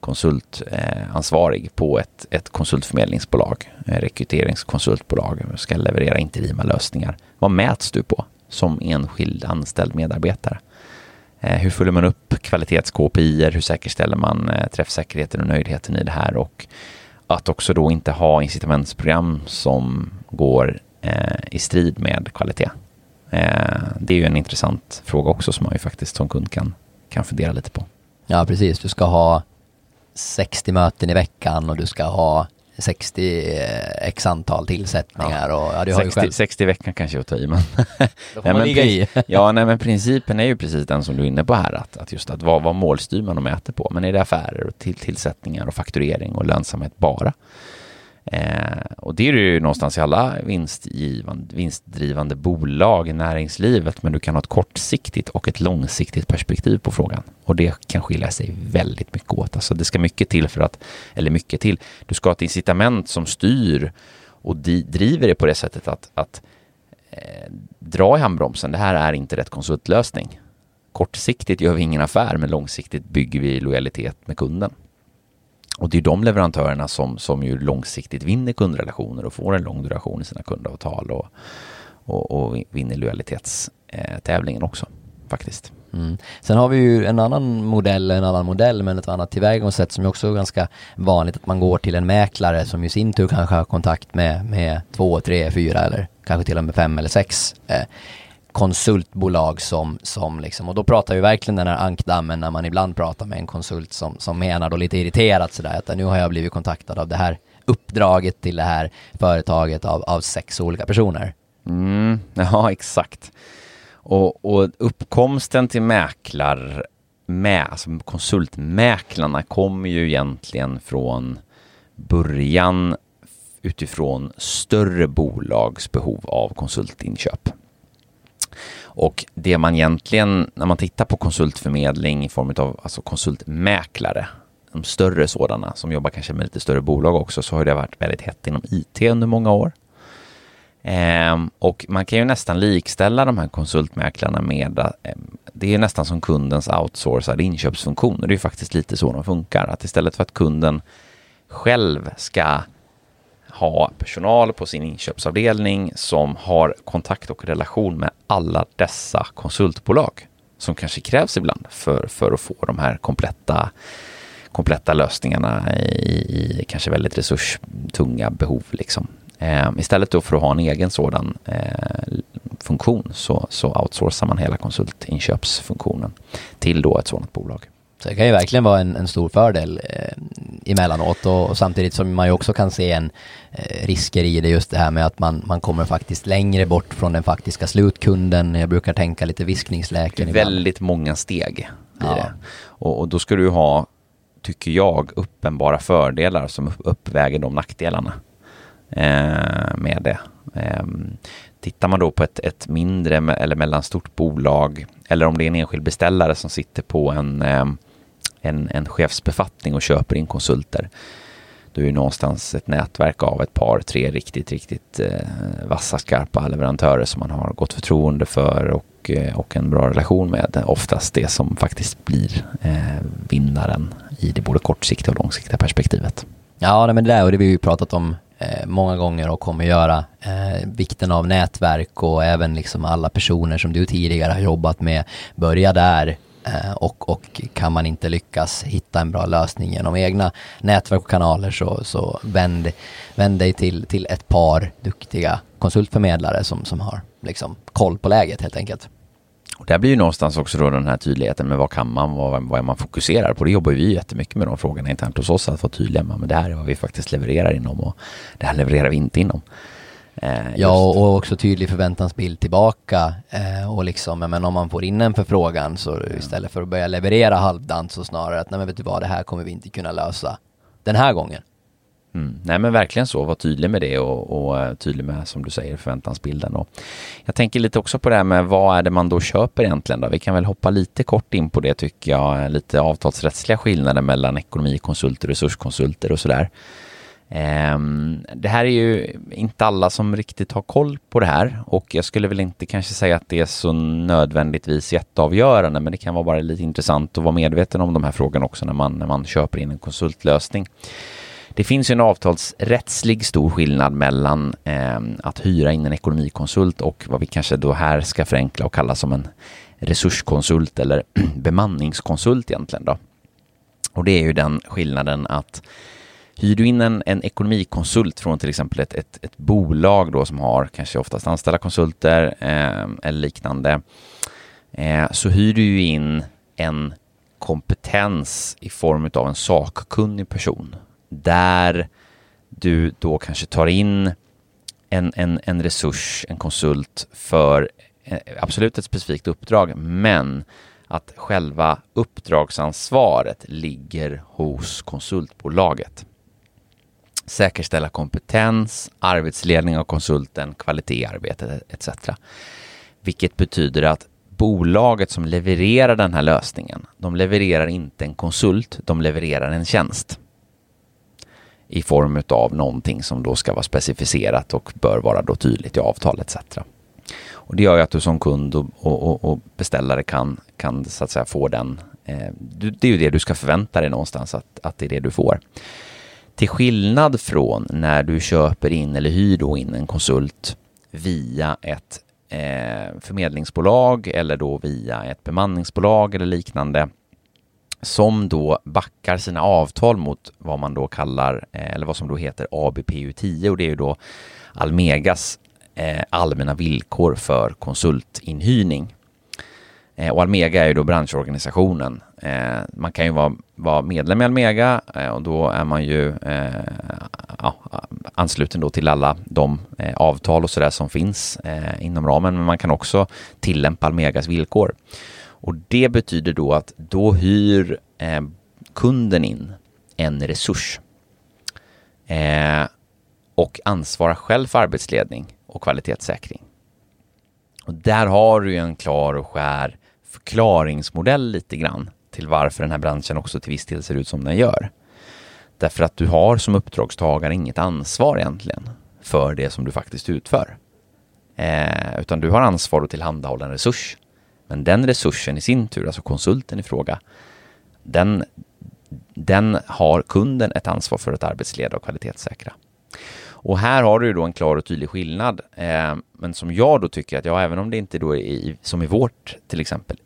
konsultansvarig eh, på ett, ett konsultförmedlingsbolag, eh, rekryteringskonsultbolag, ska leverera interima lösningar. Vad mäts du på som enskild anställd medarbetare? Hur följer man upp kvalitets-KPI? Hur säkerställer man träffsäkerheten och nöjdheten i det här? Och att också då inte ha incitamentsprogram som går eh, i strid med kvalitet. Eh, det är ju en intressant fråga också som man ju faktiskt som kund kan, kan fundera lite på. Ja, precis. Du ska ha 60 möten i veckan och du ska ha 60 eh, x antal tillsättningar ja. och ja, du har 60, ju själv... 60 veckan kanske att ta i men... Då får man ligga i. ja, nej men principen är ju precis den som du är inne på här att, att just att vad, vad målstyr man och mäter på. Men är det affärer och till, tillsättningar och fakturering och lönsamhet bara? Eh, och det är det ju någonstans i alla vinstdrivande bolag i näringslivet, men du kan ha ett kortsiktigt och ett långsiktigt perspektiv på frågan. Och det kan skilja sig väldigt mycket åt. Alltså det ska mycket till för att, eller mycket till, du ska ha ett incitament som styr och driver det på det sättet att, att eh, dra i handbromsen, det här är inte rätt konsultlösning. Kortsiktigt gör vi ingen affär, men långsiktigt bygger vi lojalitet med kunden. Och det är de leverantörerna som, som ju långsiktigt vinner kundrelationer och får en lång duration i sina kundavtal och, och, och vinner lojalitetstävlingen också faktiskt. Mm. Sen har vi ju en annan modell, en annan modell men ett annat tillvägagångssätt som är också ganska vanligt att man går till en mäklare som i sin tur kanske har kontakt med, med två, tre, fyra eller kanske till och med fem eller sex eh, konsultbolag som, som liksom, och då pratar vi verkligen den här ankdammen när man ibland pratar med en konsult som, som menar då lite irriterat sådär att nu har jag blivit kontaktad av det här uppdraget till det här företaget av, av sex olika personer. Mm, ja, exakt. Och, och uppkomsten till mäklar, med, alltså konsultmäklarna kommer ju egentligen från början utifrån större bolags behov av konsultinköp. Och det man egentligen, när man tittar på konsultförmedling i form av alltså konsultmäklare, de större sådana som jobbar kanske med lite större bolag också, så har det varit väldigt hett inom IT under många år. Ehm, och man kan ju nästan likställa de här konsultmäklarna med, eh, det är nästan som kundens outsourcade inköpsfunktion. Det är faktiskt lite så de funkar, att istället för att kunden själv ska ha personal på sin inköpsavdelning som har kontakt och relation med alla dessa konsultbolag som kanske krävs ibland för, för att få de här kompletta, kompletta lösningarna i, i kanske väldigt resurstunga behov. Liksom. Eh, istället då för att ha en egen sådan eh, funktion så, så outsourcar man hela konsultinköpsfunktionen till då ett sådant bolag. Så det kan ju verkligen vara en, en stor fördel eh, emellanåt och, och samtidigt som man ju också kan se en eh, risker i det just det här med att man, man kommer faktiskt längre bort från den faktiska slutkunden. Jag brukar tänka lite viskningsläken. Väldigt många steg i ja. det. Och, och, då ska du ha, tycker jag, uppenbara fördelar som uppväger de nackdelarna eh, med det. Eh, tittar man då på ett, ett mindre eller mellanstort bolag eller om det är en enskild beställare som sitter på en eh, en, en chefsbefattning och köper in konsulter. Du är någonstans ett nätverk av ett par, tre riktigt, riktigt eh, vassa, skarpa leverantörer som man har gott förtroende för och, eh, och en bra relation med. Oftast det som faktiskt blir eh, vinnaren i det både kortsiktiga och långsiktiga perspektivet. Ja, men det där och det har vi ju pratat om eh, många gånger och kommer göra. Eh, vikten av nätverk och även liksom alla personer som du tidigare har jobbat med. Börja där Eh, och, och kan man inte lyckas hitta en bra lösning genom egna nätverk och kanaler så, så vänd, vänd dig till, till ett par duktiga konsultförmedlare som, som har liksom koll på läget helt enkelt. Och där blir ju någonstans också då den här tydligheten med vad kan man, vad, vad är man fokuserar på. Det jobbar vi jättemycket med de frågorna internt hos oss, att vara tydliga med, men det här är vad vi faktiskt levererar inom och det här levererar vi inte inom. Eh, ja, och också tydlig förväntansbild tillbaka. Eh, och liksom, men om man får in en förfrågan så istället för att börja leverera halvdant så snarare att nej men vet du vad, det här kommer vi inte kunna lösa den här gången. Mm. Nej men verkligen så, var tydlig med det och, och uh, tydlig med som du säger förväntansbilden. Och jag tänker lite också på det här med vad är det man då köper egentligen då? Vi kan väl hoppa lite kort in på det tycker jag, lite avtalsrättsliga skillnader mellan ekonomikonsulter, resurskonsulter och sådär. Ehm, det här är ju inte alla som riktigt har koll på det här och jag skulle väl inte kanske säga att det är så nödvändigtvis jätteavgörande men det kan vara bara lite intressant att vara medveten om de här frågorna också när man, när man köper in en konsultlösning. Det finns ju en avtalsrättslig stor skillnad mellan eh, att hyra in en ekonomikonsult och vad vi kanske då här ska förenkla och kalla som en resurskonsult eller bemanningskonsult egentligen då. Och det är ju den skillnaden att Hyr du in en, en ekonomikonsult från till exempel ett, ett, ett, bolag då som har kanske oftast anställda konsulter eh, eller liknande eh, så hyr du ju in en kompetens i form av en sakkunnig person. Där du då kanske tar in en, en, en resurs, en konsult för eh, absolut ett specifikt uppdrag men att själva uppdragsansvaret ligger hos konsultbolaget säkerställa kompetens, arbetsledning av konsulten, kvalitet i arbetet etc. Vilket betyder att bolaget som levererar den här lösningen, de levererar inte en konsult, de levererar en tjänst i form av någonting som då ska vara specificerat och bör vara då tydligt i avtal etc. Och det gör ju att du som kund och, och, och beställare kan, kan så att säga få den, eh, det är ju det du ska förvänta dig någonstans att, att det är det du får. Till skillnad från när du köper in eller hyr då in en konsult via ett eh, förmedlingsbolag eller då via ett bemanningsbolag eller liknande som då backar sina avtal mot vad man då kallar, eh, eller vad som då heter ABPU 10 och det är ju då Almegas eh, allmänna villkor för konsultinhyrning. Eh, och Almega är ju då branschorganisationen. Eh, man kan ju vara, vara medlem i Almega eh, och då är man ju eh, ja, ansluten då till alla de eh, avtal och sådär som finns eh, inom ramen. Men man kan också tillämpa Almegas villkor. Och det betyder då att då hyr kunden in en resurs och ansvarar själv för arbetsledning och kvalitetssäkring. Och där har du ju en klar och skär förklaringsmodell lite grann till varför den här branschen också till viss del ser ut som den gör. Därför att du har som uppdragstagare inget ansvar egentligen för det som du faktiskt utför. Eh, utan du har ansvar att tillhandahålla en resurs. Men den resursen i sin tur, alltså konsulten i fråga, den, den har kunden ett ansvar för att arbetsleda och kvalitetssäkra. Och här har du då en klar och tydlig skillnad. Eh, men som jag då tycker att, ja, även om det inte då är i, som i vårt till exempel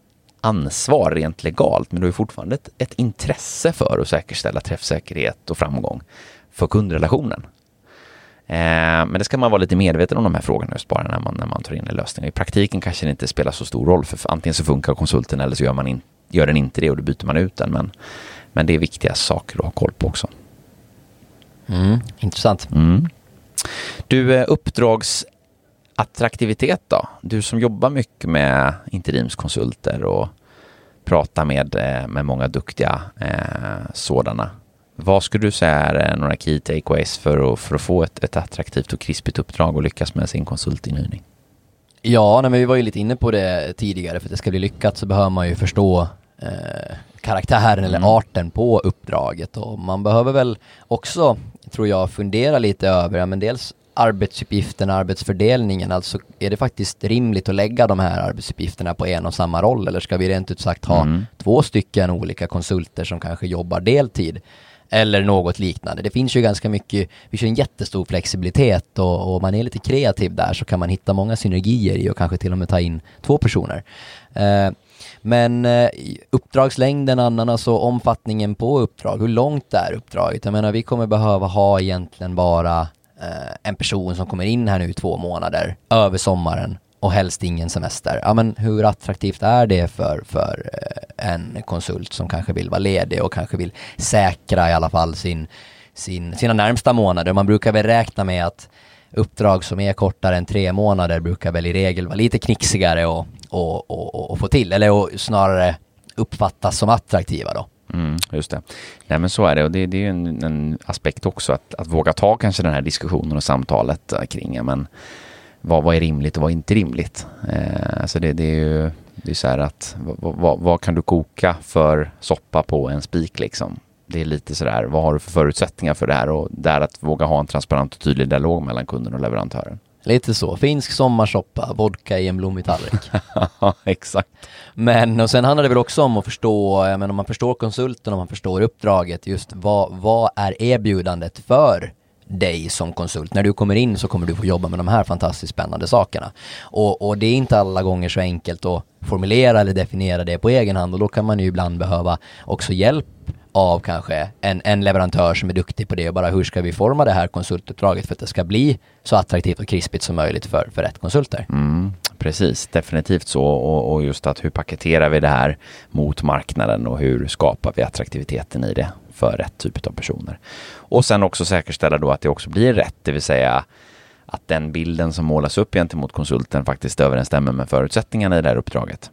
ansvar rent legalt, men du har fortfarande ett, ett intresse för att säkerställa träffsäkerhet och framgång för kundrelationen. Eh, men det ska man vara lite medveten om de här frågorna just bara när man, när man tar in en lösning. I praktiken kanske det inte spelar så stor roll, för antingen så funkar konsulten eller så gör, man in, gör den inte det och då byter man ut den. Men, men det är viktiga saker att ha koll på också. Mm, intressant. Mm. Du, eh, uppdragsattraktivitet då? Du som jobbar mycket med interimskonsulter och pratar med, eh, med många duktiga eh, sådana. Vad skulle du säga är några key takeaways för att, för att få ett, ett attraktivt och krispigt uppdrag och lyckas med sin konsultinhyrning? Ja, nej, men vi var ju lite inne på det tidigare. För att det ska bli lyckat så behöver man ju förstå eh, karaktären eller mm. arten på uppdraget och man behöver väl också, tror jag, fundera lite över, ja, men dels arbetsuppgifterna, arbetsfördelningen, alltså är det faktiskt rimligt att lägga de här arbetsuppgifterna på en och samma roll eller ska vi rent ut sagt ha mm. två stycken olika konsulter som kanske jobbar deltid? Eller något liknande. Det finns ju ganska mycket, vi kör en jättestor flexibilitet och, och man är lite kreativ där så kan man hitta många synergier i och kanske till och med ta in två personer. Eh, men eh, uppdragslängden annan, alltså omfattningen på uppdrag, hur långt är uppdraget? Jag menar vi kommer behöva ha egentligen bara Eh, en person som kommer in här nu i två månader över sommaren och helst ingen semester. Ja men hur attraktivt är det för, för eh, en konsult som kanske vill vara ledig och kanske vill säkra i alla fall sin, sin, sina närmsta månader? Man brukar väl räkna med att uppdrag som är kortare än tre månader brukar väl i regel vara lite knixigare och och, och, och få till, eller och snarare uppfattas som attraktiva då. Mm, just det. Nej men så är det och det, det är ju en, en, aspekt också att, att våga ta kanske den här diskussionen och samtalet eh, kring men vad, vad är rimligt och vad är inte rimligt? Eh, alltså det, det är ju det är så här att vad, vad, vad, kan du koka för soppa på en spik liksom? det är lite sådär, vad har du för förutsättningar för det här och där att våga ha en transparent och tydlig dialog mellan kunden och leverantören. Lite så, finsk sommarsoppa, vodka i en blommig tallrik. Ja, exakt. Men och sen handlar det väl också om att förstå, menar om man förstår konsulten och man förstår uppdraget, just vad, vad är erbjudandet för dig som konsult. När du kommer in så kommer du få jobba med de här fantastiskt spännande sakerna. Och, och det är inte alla gånger så enkelt att formulera eller definiera det på egen hand och då kan man ju ibland behöva också hjälp av kanske en, en leverantör som är duktig på det och bara hur ska vi forma det här konsultuppdraget för att det ska bli så attraktivt och krispigt som möjligt för, för rätt konsulter. Mm, precis, definitivt så och, och just att hur paketerar vi det här mot marknaden och hur skapar vi attraktiviteten i det för rätt typ av personer. Och sen också säkerställa då att det också blir rätt, det vill säga att den bilden som målas upp gentemot konsulten faktiskt överensstämmer med förutsättningarna i det här uppdraget.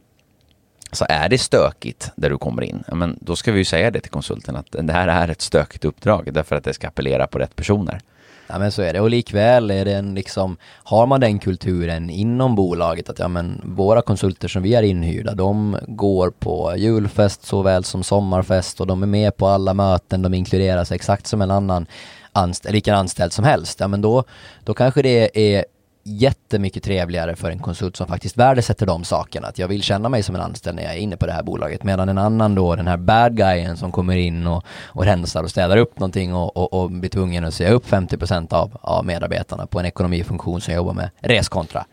Så är det stökigt där du kommer in, ja, men då ska vi ju säga det till konsulten att det här är ett stökigt uppdrag därför att det ska appellera på rätt personer. Ja men så är det och likväl är det en liksom, har man den kulturen inom bolaget att ja men våra konsulter som vi är inhyrda, de går på julfest såväl som sommarfest och de är med på alla möten, de inkluderas exakt som en annan anställd, vilken anställd som helst. Ja men då, då kanske det är jättemycket trevligare för en konsult som faktiskt värdesätter de sakerna. Att jag vill känna mig som en anställd när jag är inne på det här bolaget. Medan en annan då, den här bad guyen som kommer in och, och rensar och städar upp någonting och, och, och blir tvungen att säga upp 50% av, av medarbetarna på en ekonomifunktion som jobbar med reskontra.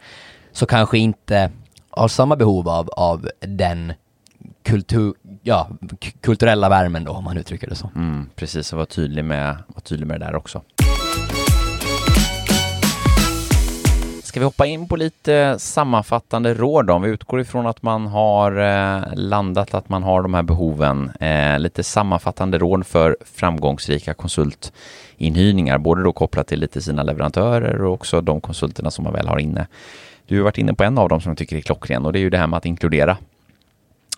Så kanske inte har samma behov av, av den kultur, ja, kulturella värmen då om man uttrycker det så. Mm, precis, och vara tydlig med, var tydlig med det där också. Ska vi hoppa in på lite sammanfattande råd då? Om vi utgår ifrån att man har eh, landat att man har de här behoven. Eh, lite sammanfattande råd för framgångsrika konsultinhyrningar, både då kopplat till lite sina leverantörer och också de konsulterna som man väl har inne. Du har varit inne på en av dem som jag tycker är klockren och det är ju det här med att inkludera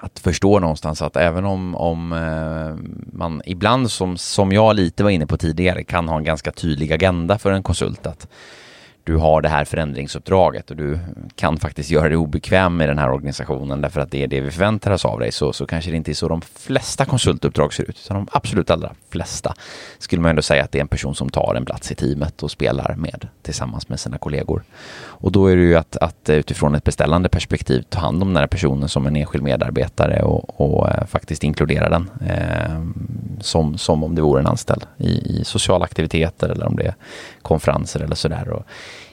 att förstå någonstans att även om, om eh, man ibland som, som jag lite var inne på tidigare kan ha en ganska tydlig agenda för en konsult att du har det här förändringsuppdraget och du kan faktiskt göra dig obekväm i den här organisationen därför att det är det vi förväntar oss av dig så, så kanske det inte är så de flesta konsultuppdrag ser ut utan de absolut allra flesta skulle man ändå säga att det är en person som tar en plats i teamet och spelar med tillsammans med sina kollegor. Och då är det ju att, att utifrån ett beställande perspektiv ta hand om den här personen som en enskild medarbetare och, och eh, faktiskt inkludera den eh, som, som om det vore en anställd i, i sociala aktiviteter eller om det är konferenser eller sådär. Och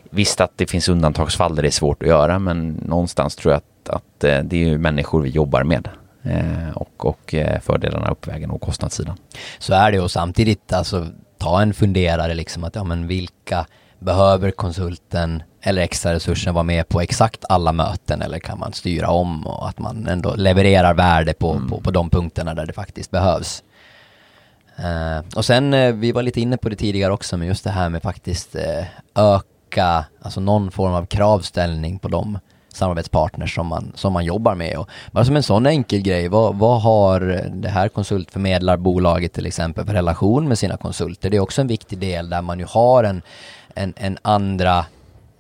visst att det finns undantagsfall där det är svårt att göra men någonstans tror jag att, att eh, det är ju människor vi jobbar med. Eh, och, och eh, fördelarna uppvägen och kostnadssidan. Så är det och samtidigt alltså ta en funderare liksom att ja men vilka behöver konsulten eller extra resursen vara med på exakt alla möten eller kan man styra om och att man ändå levererar värde på, mm. på, på de punkterna där det faktiskt behövs. Uh, och sen, uh, vi var lite inne på det tidigare också, men just det här med faktiskt uh, öka, alltså någon form av kravställning på de samarbetspartners som man, som man jobbar med. Och bara som en sån enkel grej, vad, vad har det här konsultförmedlarbolaget till exempel för relation med sina konsulter? Det är också en viktig del där man ju har en, en, en andra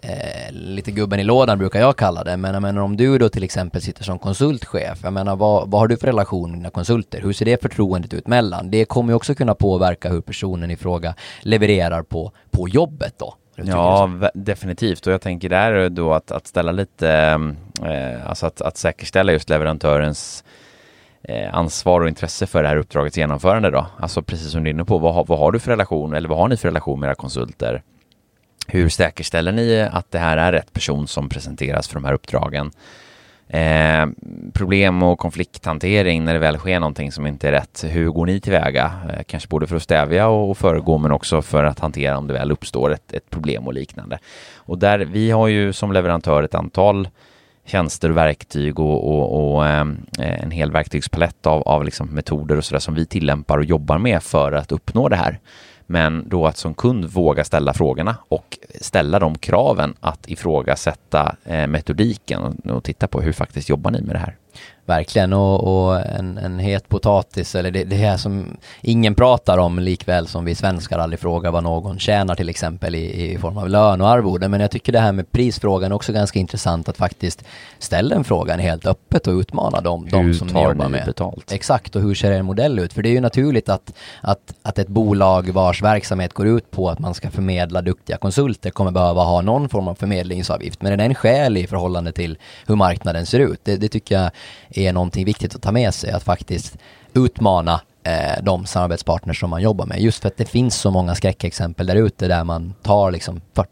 Eh, lite gubben i lådan brukar jag kalla det, men jag menar om du då till exempel sitter som konsultchef, jag menar vad, vad har du för relation med dina konsulter? Hur ser det förtroendet ut mellan? Det kommer ju också kunna påverka hur personen i fråga levererar på, på jobbet då. Ja, definitivt. Och jag tänker där då att, att ställa lite, eh, alltså att, att säkerställa just leverantörens eh, ansvar och intresse för det här uppdragets genomförande då. Alltså precis som du är inne på, vad, vad har du för relation eller vad har ni för relation med era konsulter? Hur säkerställer ni att det här är rätt person som presenteras för de här uppdragen? Eh, problem och konflikthantering när det väl sker någonting som inte är rätt. Hur går ni tillväga? Eh, kanske både för att stävja och föregå men också för att hantera om det väl uppstår ett, ett problem och liknande. Och där vi har ju som leverantör ett antal tjänster och verktyg och, och, och eh, en hel verktygspalett av, av liksom metoder och sådär som vi tillämpar och jobbar med för att uppnå det här. Men då att som kund våga ställa frågorna och ställa de kraven att ifrågasätta eh, metodiken och, och titta på hur faktiskt jobbar ni med det här. Verkligen, och, och en, en het potatis, eller det, det här som ingen pratar om likväl som vi svenskar aldrig frågar vad någon tjänar till exempel i, i form av lön och arvode. Men jag tycker det här med prisfrågan är också ganska intressant att faktiskt ställa den frågan helt öppet och utmana dem, de som ni jobbar med. betalt? Exakt, och hur ser er modell ut? För det är ju naturligt att, att, att ett bolag vars verksamhet går ut på att man ska förmedla duktiga konsulter kommer behöva ha någon form av förmedlingsavgift. Men är den skälig i förhållande till hur marknaden ser ut? Det, det tycker jag är någonting viktigt att ta med sig, att faktiskt utmana eh, de samarbetspartners som man jobbar med. Just för att det finns så många skräckexempel där ute där man tar liksom 40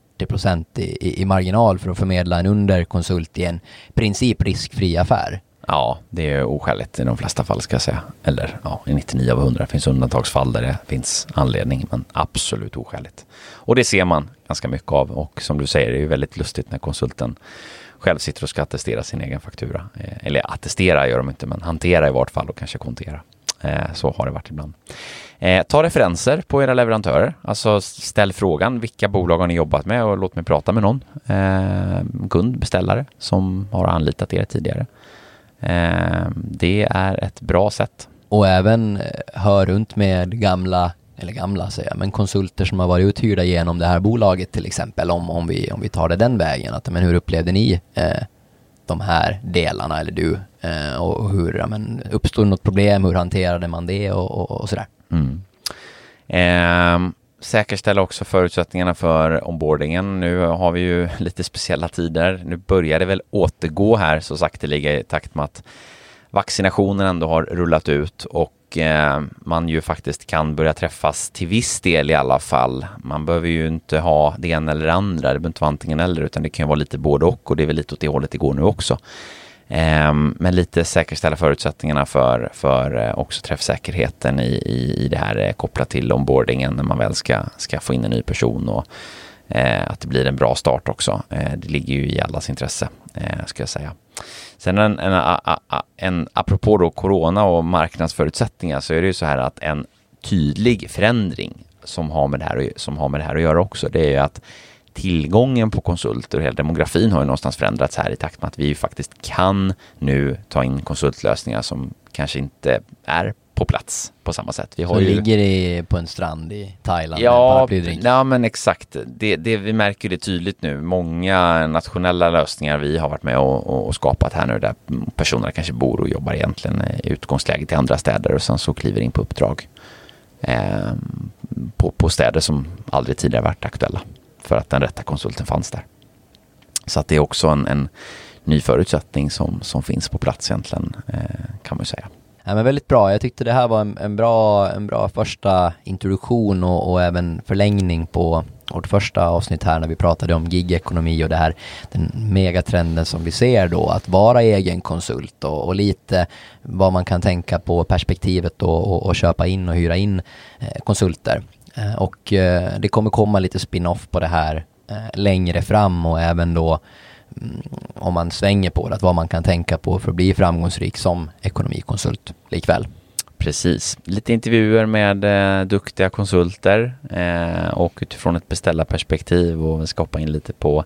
i, i, i marginal för att förmedla en underkonsult i en princip riskfri affär. Ja, det är oskäligt i de flesta fall ska jag säga. Eller ja, i 99 av 100 finns undantagsfall där det finns anledning, men absolut oskäligt. Och det ser man ganska mycket av och som du säger, det är ju väldigt lustigt när konsulten själv sitter och ska attestera sin egen faktura. Eh, eller attestera gör de inte, men hantera i vart fall och kanske kontera. Eh, så har det varit ibland. Eh, ta referenser på era leverantörer. Alltså ställ frågan vilka bolag har ni jobbat med och låt mig prata med någon kund, beställare som har anlitat er tidigare. Det är ett bra sätt. Och även hör runt med gamla eller gamla säger jag, men konsulter som har varit uthyrda genom det här bolaget till exempel, om, om, vi, om vi tar det den vägen, att men hur upplevde ni eh, de här delarna, eller du, eh, och hur, ja, men, uppstod något problem, hur hanterade man det och, och, och sådär. Mm. Eh, säkerställa också förutsättningarna för onboardingen. Nu har vi ju lite speciella tider. Nu börjar det väl återgå här så sakteliga i takt med att vaccinationen ändå har rullat ut och eh, man ju faktiskt kan börja träffas till viss del i alla fall. Man behöver ju inte ha det ena eller det andra, det behöver inte vara antingen eller utan det kan ju vara lite både och och det är väl lite åt det hållet det går nu också. Eh, men lite säkerställa förutsättningarna för, för eh, också träffsäkerheten i, i, i det här eh, kopplat till onboardingen när man väl ska, ska få in en ny person och Eh, att det blir en bra start också. Eh, det ligger ju i allas intresse, eh, ska jag säga. Sen en, en, en, en, apropå då corona och marknadsförutsättningar så är det ju så här att en tydlig förändring som har med det här, som har med det här att göra också, det är ju att tillgången på konsulter och hela demografin har ju någonstans förändrats här i takt med att vi faktiskt kan nu ta in konsultlösningar som kanske inte är på plats på samma sätt. Vi har så ju... ligger i, på en strand i Thailand ja, ja, men exakt. Det, det, vi märker det tydligt nu. Många nationella lösningar vi har varit med och, och skapat här nu där personerna kanske bor och jobbar egentligen i utgångsläget i andra städer och sen så kliver in på uppdrag eh, på, på städer som aldrig tidigare varit aktuella för att den rätta konsulten fanns där. Så att det är också en, en ny förutsättning som, som finns på plats egentligen eh, kan man säga. Ja, men väldigt bra. Jag tyckte det här var en, en bra, en bra första introduktion och, och, även förlängning på vårt första avsnitt här när vi pratade om gigekonomi och det här den megatrenden som vi ser då att vara egen konsult och, och lite vad man kan tänka på perspektivet då och, och köpa in och hyra in eh, konsulter. Eh, och eh, det kommer komma lite spin-off på det här eh, längre fram och även då Eh, om man svänger på det, att vad man kan tänka på för att bli framgångsrik som ekonomikonsult likväl. Precis, lite intervjuer med eh, duktiga konsulter eh, och utifrån ett beställarperspektiv och skapa in lite på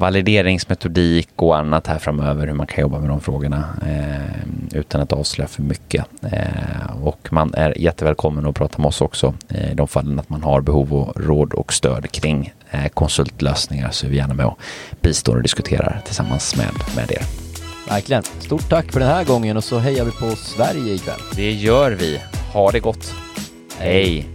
valideringsmetodik och annat här framöver, hur man kan jobba med de frågorna eh, utan att avslöja för mycket. Eh, och man är jättevälkommen att prata med oss också eh, i de fallen att man har behov av råd och stöd kring eh, konsultlösningar så är vi gärna med och bistår och diskuterar tillsammans med, med er. Verkligen. Stort tack för den här gången och så hejar vi på Sverige ikväll. Det gör vi. Ha det gott. Hej.